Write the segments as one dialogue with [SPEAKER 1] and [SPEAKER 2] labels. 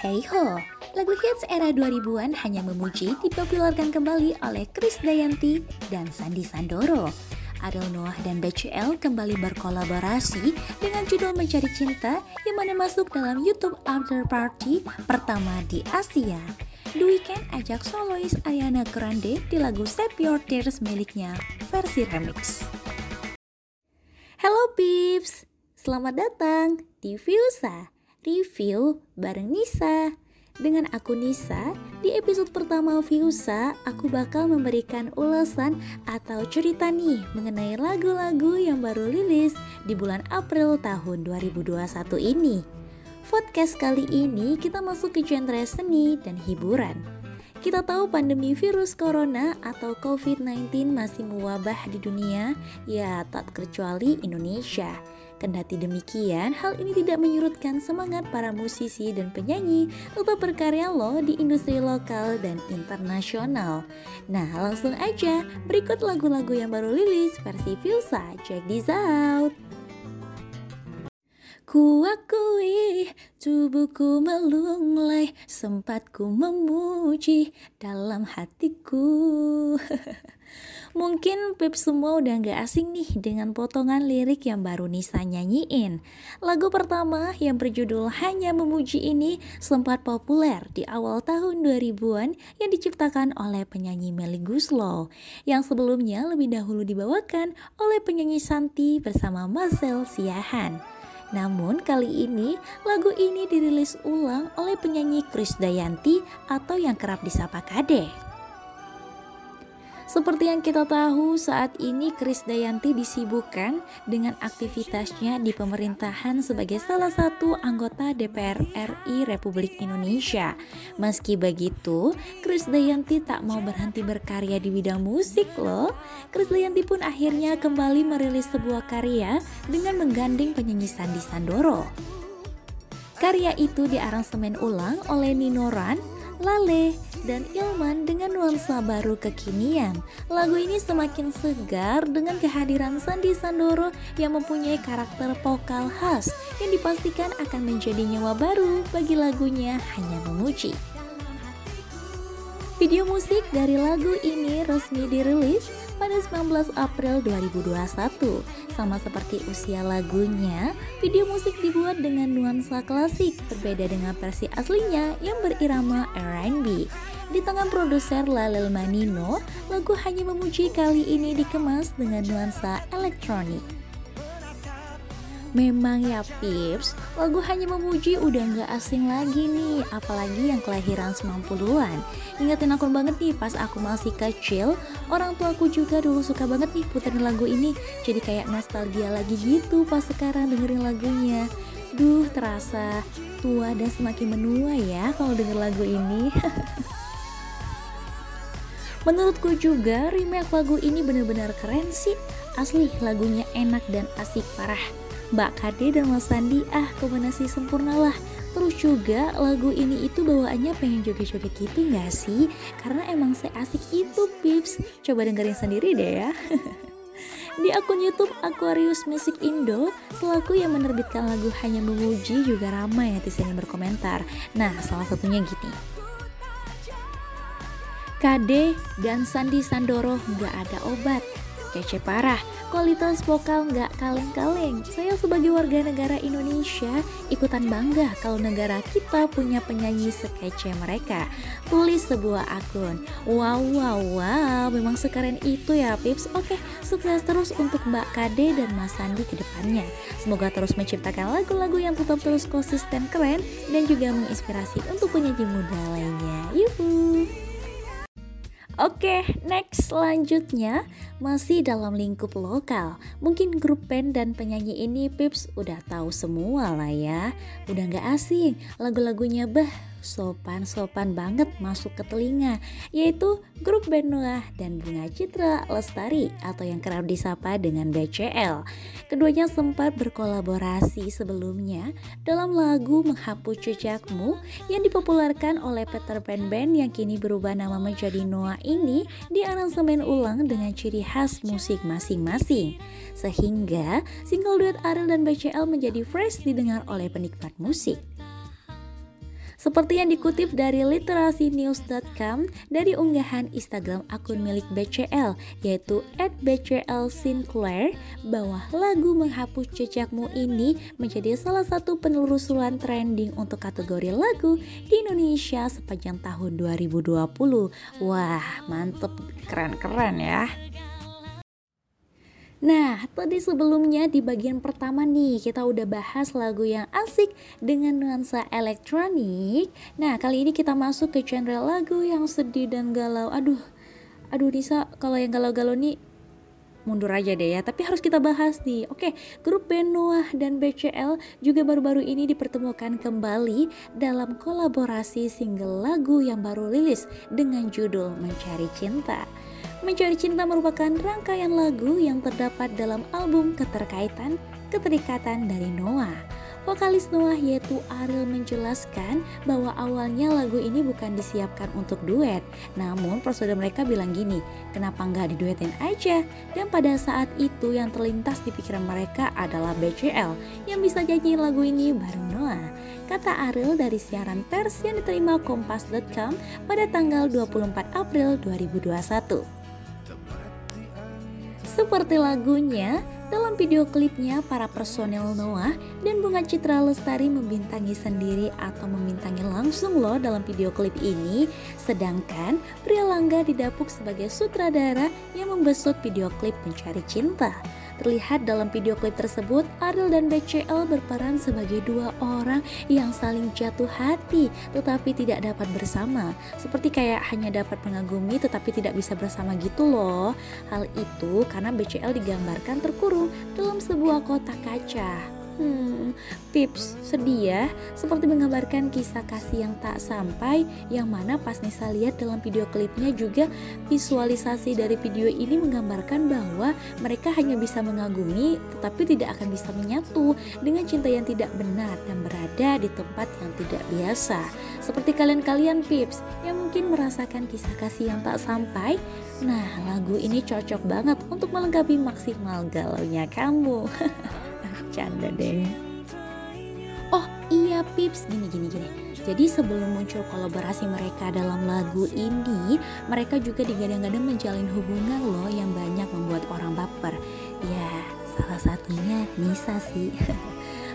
[SPEAKER 1] Hey ho, lagu hits era 2000-an hanya memuji dipopulerkan kembali oleh Chris Dayanti dan Sandi Sandoro. Ariel Noah dan BCL kembali berkolaborasi dengan judul Mencari Cinta yang mana masuk dalam YouTube After Party pertama di Asia. The Weeknd ajak solois Ariana Grande di lagu Save Your Tears miliknya versi remix. Hello Pips, selamat datang di Viusa review bareng Nisa. Dengan aku Nisa, di episode pertama Viusa, aku bakal memberikan ulasan atau cerita nih mengenai lagu-lagu yang baru rilis di bulan April tahun 2021 ini. Podcast kali ini kita masuk ke genre seni dan hiburan. Kita tahu pandemi virus corona atau COVID-19 masih mewabah di dunia, ya tak terkecuali Indonesia. Kendati demikian, hal ini tidak menyurutkan semangat para musisi dan penyanyi tetap berkarya loh di industri lokal dan internasional. Nah, langsung aja, berikut lagu-lagu yang baru rilis versi Filsa. Check this out! Ku akui tubuhku melunglai Sempat ku memuji dalam hatiku Mungkin Pip semua udah gak asing nih dengan potongan lirik yang baru Nisa nyanyiin. Lagu pertama yang berjudul Hanya Memuji ini sempat populer di awal tahun 2000-an yang diciptakan oleh penyanyi Melly Guslow yang sebelumnya lebih dahulu dibawakan oleh penyanyi Santi bersama Marcel Siahan. Namun kali ini lagu ini dirilis ulang oleh penyanyi Chris Dayanti atau yang kerap disapa Kade. Seperti yang kita tahu, saat ini Kris Dayanti disibukkan dengan aktivitasnya di pemerintahan sebagai salah satu anggota DPR RI Republik Indonesia. Meski begitu, Kris Dayanti tak mau berhenti berkarya di bidang musik loh. Kris Dayanti pun akhirnya kembali merilis sebuah karya dengan menggandeng penyanyi Sandi Sandoro. Karya itu diaransemen ulang oleh Nino Ran, Lale, dan Ilman dengan nuansa baru kekinian. Lagu ini semakin segar dengan kehadiran Sandi Sandoro yang mempunyai karakter vokal khas yang dipastikan akan menjadi nyawa baru bagi lagunya Hanya Memuji. Video musik dari lagu ini resmi dirilis pada 19 April 2021. Sama seperti usia lagunya, video musik dibuat dengan nuansa klasik, berbeda dengan versi aslinya yang berirama R&B. Di tangan produser Lalel Manino, lagu Hanya Memuji kali ini dikemas dengan nuansa elektronik. Memang ya Pips, lagu Hanya Memuji udah gak asing lagi nih, apalagi yang kelahiran 90-an. Ingatin aku banget nih pas aku masih kecil, orang tua aku juga dulu suka banget nih puterin lagu ini. Jadi kayak nostalgia lagi gitu pas sekarang dengerin lagunya. Duh, terasa tua dan semakin menua ya kalau denger lagu ini. Menurutku juga remake lagu ini bener-bener keren sih. Asli lagunya enak dan asik parah. Mbak Kade dan Mas Sandi ah kombinasi sempurna lah. Terus juga lagu ini itu bawaannya pengen joget-joget gitu gak sih? Karena emang seasik itu Pips. Coba dengerin sendiri deh ya. Di akun Youtube Aquarius Music Indo Selaku yang menerbitkan lagu Hanya Memuji juga ramai netizen yang berkomentar. Nah salah satunya gini. Kade dan Sandi Sandoro gak ada obat Kece parah, kualitas vokal nggak kaleng-kaleng. Saya sebagai warga negara Indonesia ikutan bangga kalau negara kita punya penyanyi sekece mereka. Tulis sebuah akun. Wow, wow, wow, memang sekeren itu ya Pips. Oke, sukses terus untuk Mbak Kade dan Mas Sandi ke depannya. Semoga terus menciptakan lagu-lagu yang tetap terus konsisten keren dan juga menginspirasi untuk penyanyi muda lainnya. Yuhu! Oke, next selanjutnya masih dalam lingkup lokal. Mungkin grup band dan penyanyi ini Pips udah tahu semua lah ya. Udah gak asing, lagu-lagunya bah sopan-sopan banget masuk ke telinga, yaitu grup band Noah dan Bunga Citra Lestari atau yang kerap disapa dengan BCL. Keduanya sempat berkolaborasi sebelumnya dalam lagu Menghapus Jejakmu yang dipopulerkan oleh Peter Pan Band yang kini berubah nama menjadi Noah ini di aransemen ulang dengan ciri khas musik masing-masing. Sehingga single duet Ariel dan BCL menjadi fresh didengar oleh penikmat musik. Seperti yang dikutip dari literacynews.com dari unggahan Instagram akun milik BCL yaitu @bclsinclair bahwa lagu menghapus jejakmu ini menjadi salah satu penelusuran trending untuk kategori lagu di Indonesia sepanjang tahun 2020. Wah, mantep, keren-keren ya. Nah, tadi sebelumnya di bagian pertama nih kita udah bahas lagu yang asik dengan nuansa elektronik. Nah, kali ini kita masuk ke genre lagu yang sedih dan galau. Aduh, aduh Nisa, kalau yang galau-galau nih mundur aja deh ya, tapi harus kita bahas nih. Oke, grup band Noah dan BCL juga baru-baru ini dipertemukan kembali dalam kolaborasi single lagu yang baru rilis dengan judul Mencari Cinta. Mencari Cinta merupakan rangkaian lagu yang terdapat dalam album Keterkaitan Keterikatan dari Noah. Vokalis Noah yaitu Ariel menjelaskan bahwa awalnya lagu ini bukan disiapkan untuk duet. Namun personil mereka bilang gini, kenapa nggak diduetin aja? Dan pada saat itu yang terlintas di pikiran mereka adalah BCL yang bisa nyanyiin lagu ini bareng Noah. Kata Ariel dari siaran pers yang diterima kompas.com pada tanggal 24 April 2021. Seperti lagunya, dalam video klipnya para personel Noah dan Bunga Citra Lestari membintangi sendiri atau membintangi langsung loh dalam video klip ini. Sedangkan pria Langga didapuk sebagai sutradara yang membesut video klip Mencari Cinta. Terlihat dalam video klip tersebut, Ariel dan BCL berperan sebagai dua orang yang saling jatuh hati tetapi tidak dapat bersama. Seperti kayak hanya dapat mengagumi tetapi tidak bisa bersama gitu loh. Hal itu karena BCL digambarkan terkurung dalam sebuah kotak kaca. Hmm, Pips sedih ya, seperti menggambarkan kisah kasih yang tak sampai yang mana pas Nisa lihat dalam video klipnya juga visualisasi dari video ini menggambarkan bahwa mereka hanya bisa mengagumi tetapi tidak akan bisa menyatu dengan cinta yang tidak benar dan berada di tempat yang tidak biasa. Seperti kalian-kalian Pips yang mungkin merasakan kisah kasih yang tak sampai, nah lagu ini cocok banget untuk melengkapi maksimal galaunya kamu. Canda deh. Oh iya Pips, gini gini gini. Jadi sebelum muncul kolaborasi mereka dalam lagu ini, mereka juga digadang-gadang menjalin hubungan loh yang banyak membuat orang baper. Ya, salah satunya Nisa sih.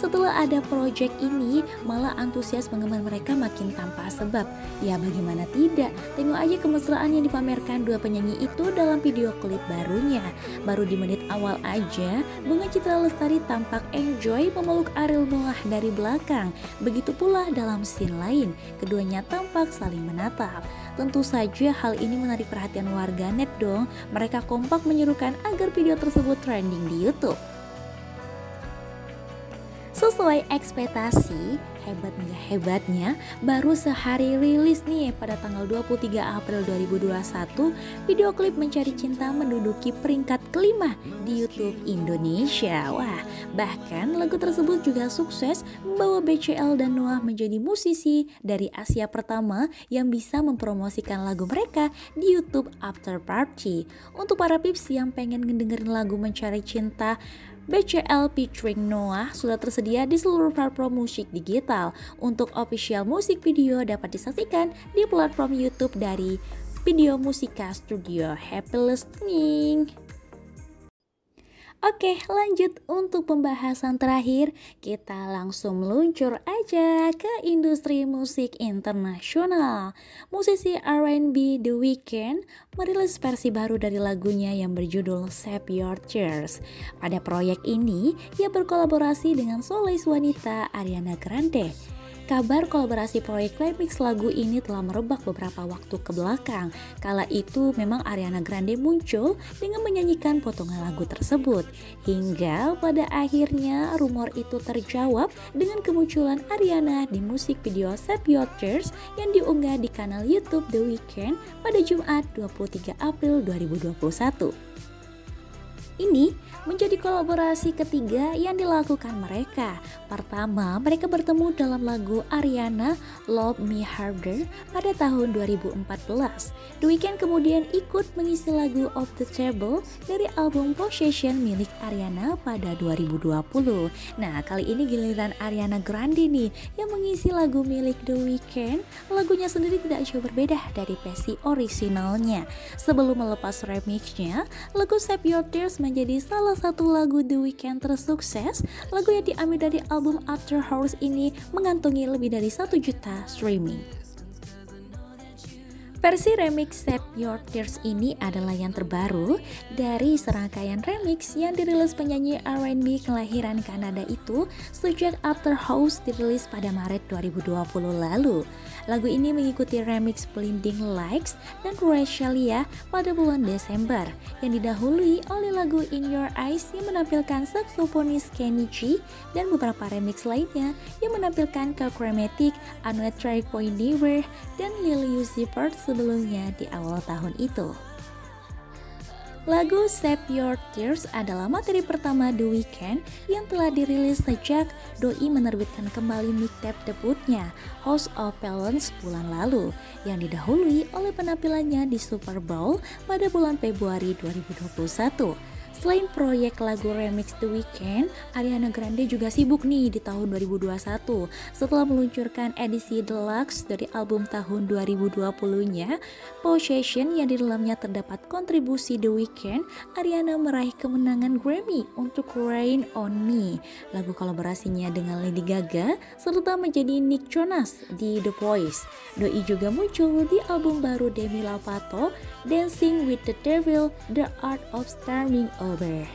[SPEAKER 1] Setelah ada proyek ini, malah antusias penggemar mereka makin tanpa sebab. Ya bagaimana tidak, tengok aja kemesraan yang dipamerkan dua penyanyi itu dalam video klip barunya. Baru di menit awal aja, Bunga Citra Lestari tampak enjoy memeluk Ariel Noah dari belakang. Begitu pula dalam scene lain, keduanya tampak saling menatap. Tentu saja hal ini menarik perhatian warganet dong. Mereka kompak menyerukan agar video tersebut trending di YouTube. Sesuai ekspektasi, hebat nggak hebatnya, baru sehari rilis nih pada tanggal 23 April 2021, video klip Mencari Cinta menduduki peringkat kelima di YouTube Indonesia. Wah, bahkan lagu tersebut juga sukses membawa BCL dan Noah menjadi musisi dari Asia pertama yang bisa mempromosikan lagu mereka di YouTube After Party. Untuk para pips yang pengen ngedengerin lagu Mencari Cinta, BCL featuring Noah sudah tersedia di seluruh platform musik digital. Untuk official musik video dapat disaksikan di platform YouTube dari Video Musika Studio. Happy listening! Oke, lanjut untuk pembahasan terakhir. Kita langsung meluncur aja ke industri musik internasional. Musisi R&B The Weeknd merilis versi baru dari lagunya yang berjudul Save Your Tears. Pada proyek ini, ia berkolaborasi dengan solois wanita Ariana Grande. Kabar kolaborasi proyek remix lagu ini telah merebak beberapa waktu ke belakang. Kala itu memang Ariana Grande muncul dengan menyanyikan potongan lagu tersebut. Hingga pada akhirnya rumor itu terjawab dengan kemunculan Ariana di musik video Save Your Tears yang diunggah di kanal YouTube The Weeknd pada Jumat 23 April 2021. Ini menjadi kolaborasi ketiga yang dilakukan mereka. Pertama, mereka bertemu dalam lagu Ariana Love Me Harder pada tahun 2014. The Weeknd kemudian ikut mengisi lagu Off the Table dari album Possession milik Ariana pada 2020. Nah, kali ini giliran Ariana Grande nih yang mengisi lagu milik The Weeknd. Lagunya sendiri tidak jauh berbeda dari versi originalnya. Sebelum melepas remixnya, lagu Save Your Tears menjadi salah satu lagu The Weeknd tersukses. Lagu yang diambil dari album After Hours ini mengantongi lebih dari 1 juta streaming. Versi remix Save Your Tears ini adalah yang terbaru dari serangkaian remix yang dirilis penyanyi R&B kelahiran Kanada itu sejak After House dirilis pada Maret 2020 lalu. Lagu ini mengikuti remix Blinding Lights dan Rashalia pada bulan Desember yang didahului oleh lagu In Your Eyes yang menampilkan saksofonis Kenny G dan beberapa remix lainnya yang menampilkan Chromatic, Another Point Never, dan Lil Uzi Vert sebelumnya di awal tahun itu. Lagu Save Your Tears adalah materi pertama The Weeknd yang telah dirilis sejak Doi menerbitkan kembali mixtape debutnya House of Balance bulan lalu yang didahului oleh penampilannya di Super Bowl pada bulan Februari 2021. Selain proyek lagu remix The Weeknd, Ariana Grande juga sibuk nih di tahun 2021 setelah meluncurkan edisi deluxe dari album tahun 2020-nya Possession yang di dalamnya terdapat kontribusi The Weeknd, Ariana meraih kemenangan Grammy untuk Rain On Me, lagu kolaborasinya dengan Lady Gaga serta menjadi Nick Jonas di The Voice. Doi juga muncul di album baru Demi Lovato, Dancing with the Devil, The Art of Starting Over.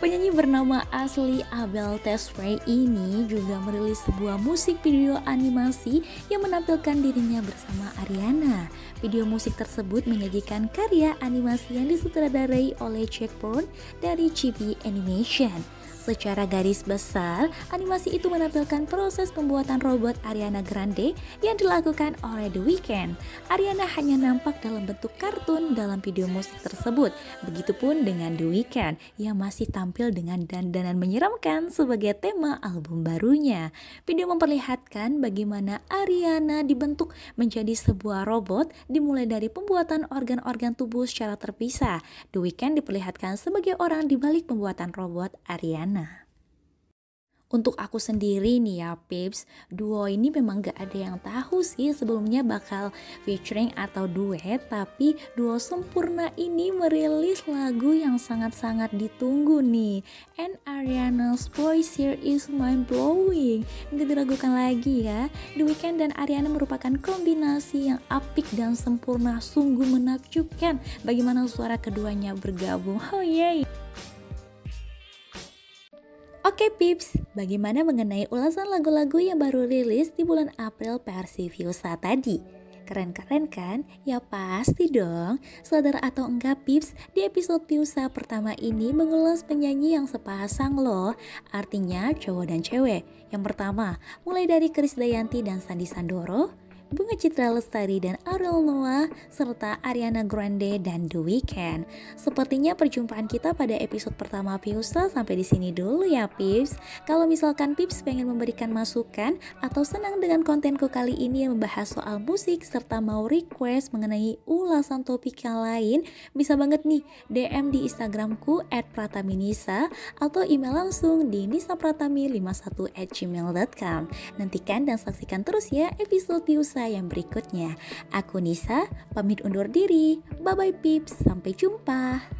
[SPEAKER 1] Penyanyi bernama asli Abel Tesfaye ini juga merilis sebuah musik video animasi yang menampilkan dirinya bersama Ariana. Video musik tersebut menyajikan karya animasi yang disutradarai oleh Jack Brown dari Chibi Animation. Secara garis besar, animasi itu menampilkan proses pembuatan robot Ariana Grande yang dilakukan oleh The Weeknd. Ariana hanya nampak dalam bentuk kartun dalam video musik tersebut. Begitupun dengan The Weeknd yang masih tampil dengan dandanan menyeramkan sebagai tema album barunya. Video memperlihatkan bagaimana Ariana dibentuk menjadi sebuah robot dimulai dari pembuatan organ-organ tubuh secara terpisah. The Weeknd diperlihatkan sebagai orang di balik pembuatan robot Ariana. Untuk aku sendiri nih ya Pips, duo ini memang gak ada yang tahu sih sebelumnya bakal featuring atau duet Tapi duo sempurna ini merilis lagu yang sangat-sangat ditunggu nih. And Ariana's voice here is mind blowing Gak diragukan lagi ya The Weeknd dan Ariana merupakan kombinasi yang apik dan sempurna Sungguh menakjubkan. Bagaimana suara keduanya bergabung? Oh yeah Oke Pips, bagaimana mengenai ulasan lagu-lagu yang baru rilis di bulan April versi Viusa tadi? Keren-keren kan? Ya pasti dong. Sadar atau enggak Pips, di episode Piusa pertama ini mengulas penyanyi yang sepasang loh. Artinya cowok dan cewek. Yang pertama, mulai dari Krisdayanti dan Sandi Sandoro, Bunga Citra Lestari dan Ariel Noah, serta Ariana Grande dan The Weeknd. Sepertinya perjumpaan kita pada episode pertama Piusa sampai di sini dulu ya Pips. Kalau misalkan Pips pengen memberikan masukan atau senang dengan kontenku kali ini yang membahas soal musik serta mau request mengenai ulasan topik yang lain, bisa banget nih DM di Instagramku @prataminisa atau email langsung di nisapratami51 at gmail.com. Nantikan dan saksikan terus ya episode Piusa yang berikutnya. Aku Nisa, pamit undur diri. Bye-bye Pips, sampai jumpa.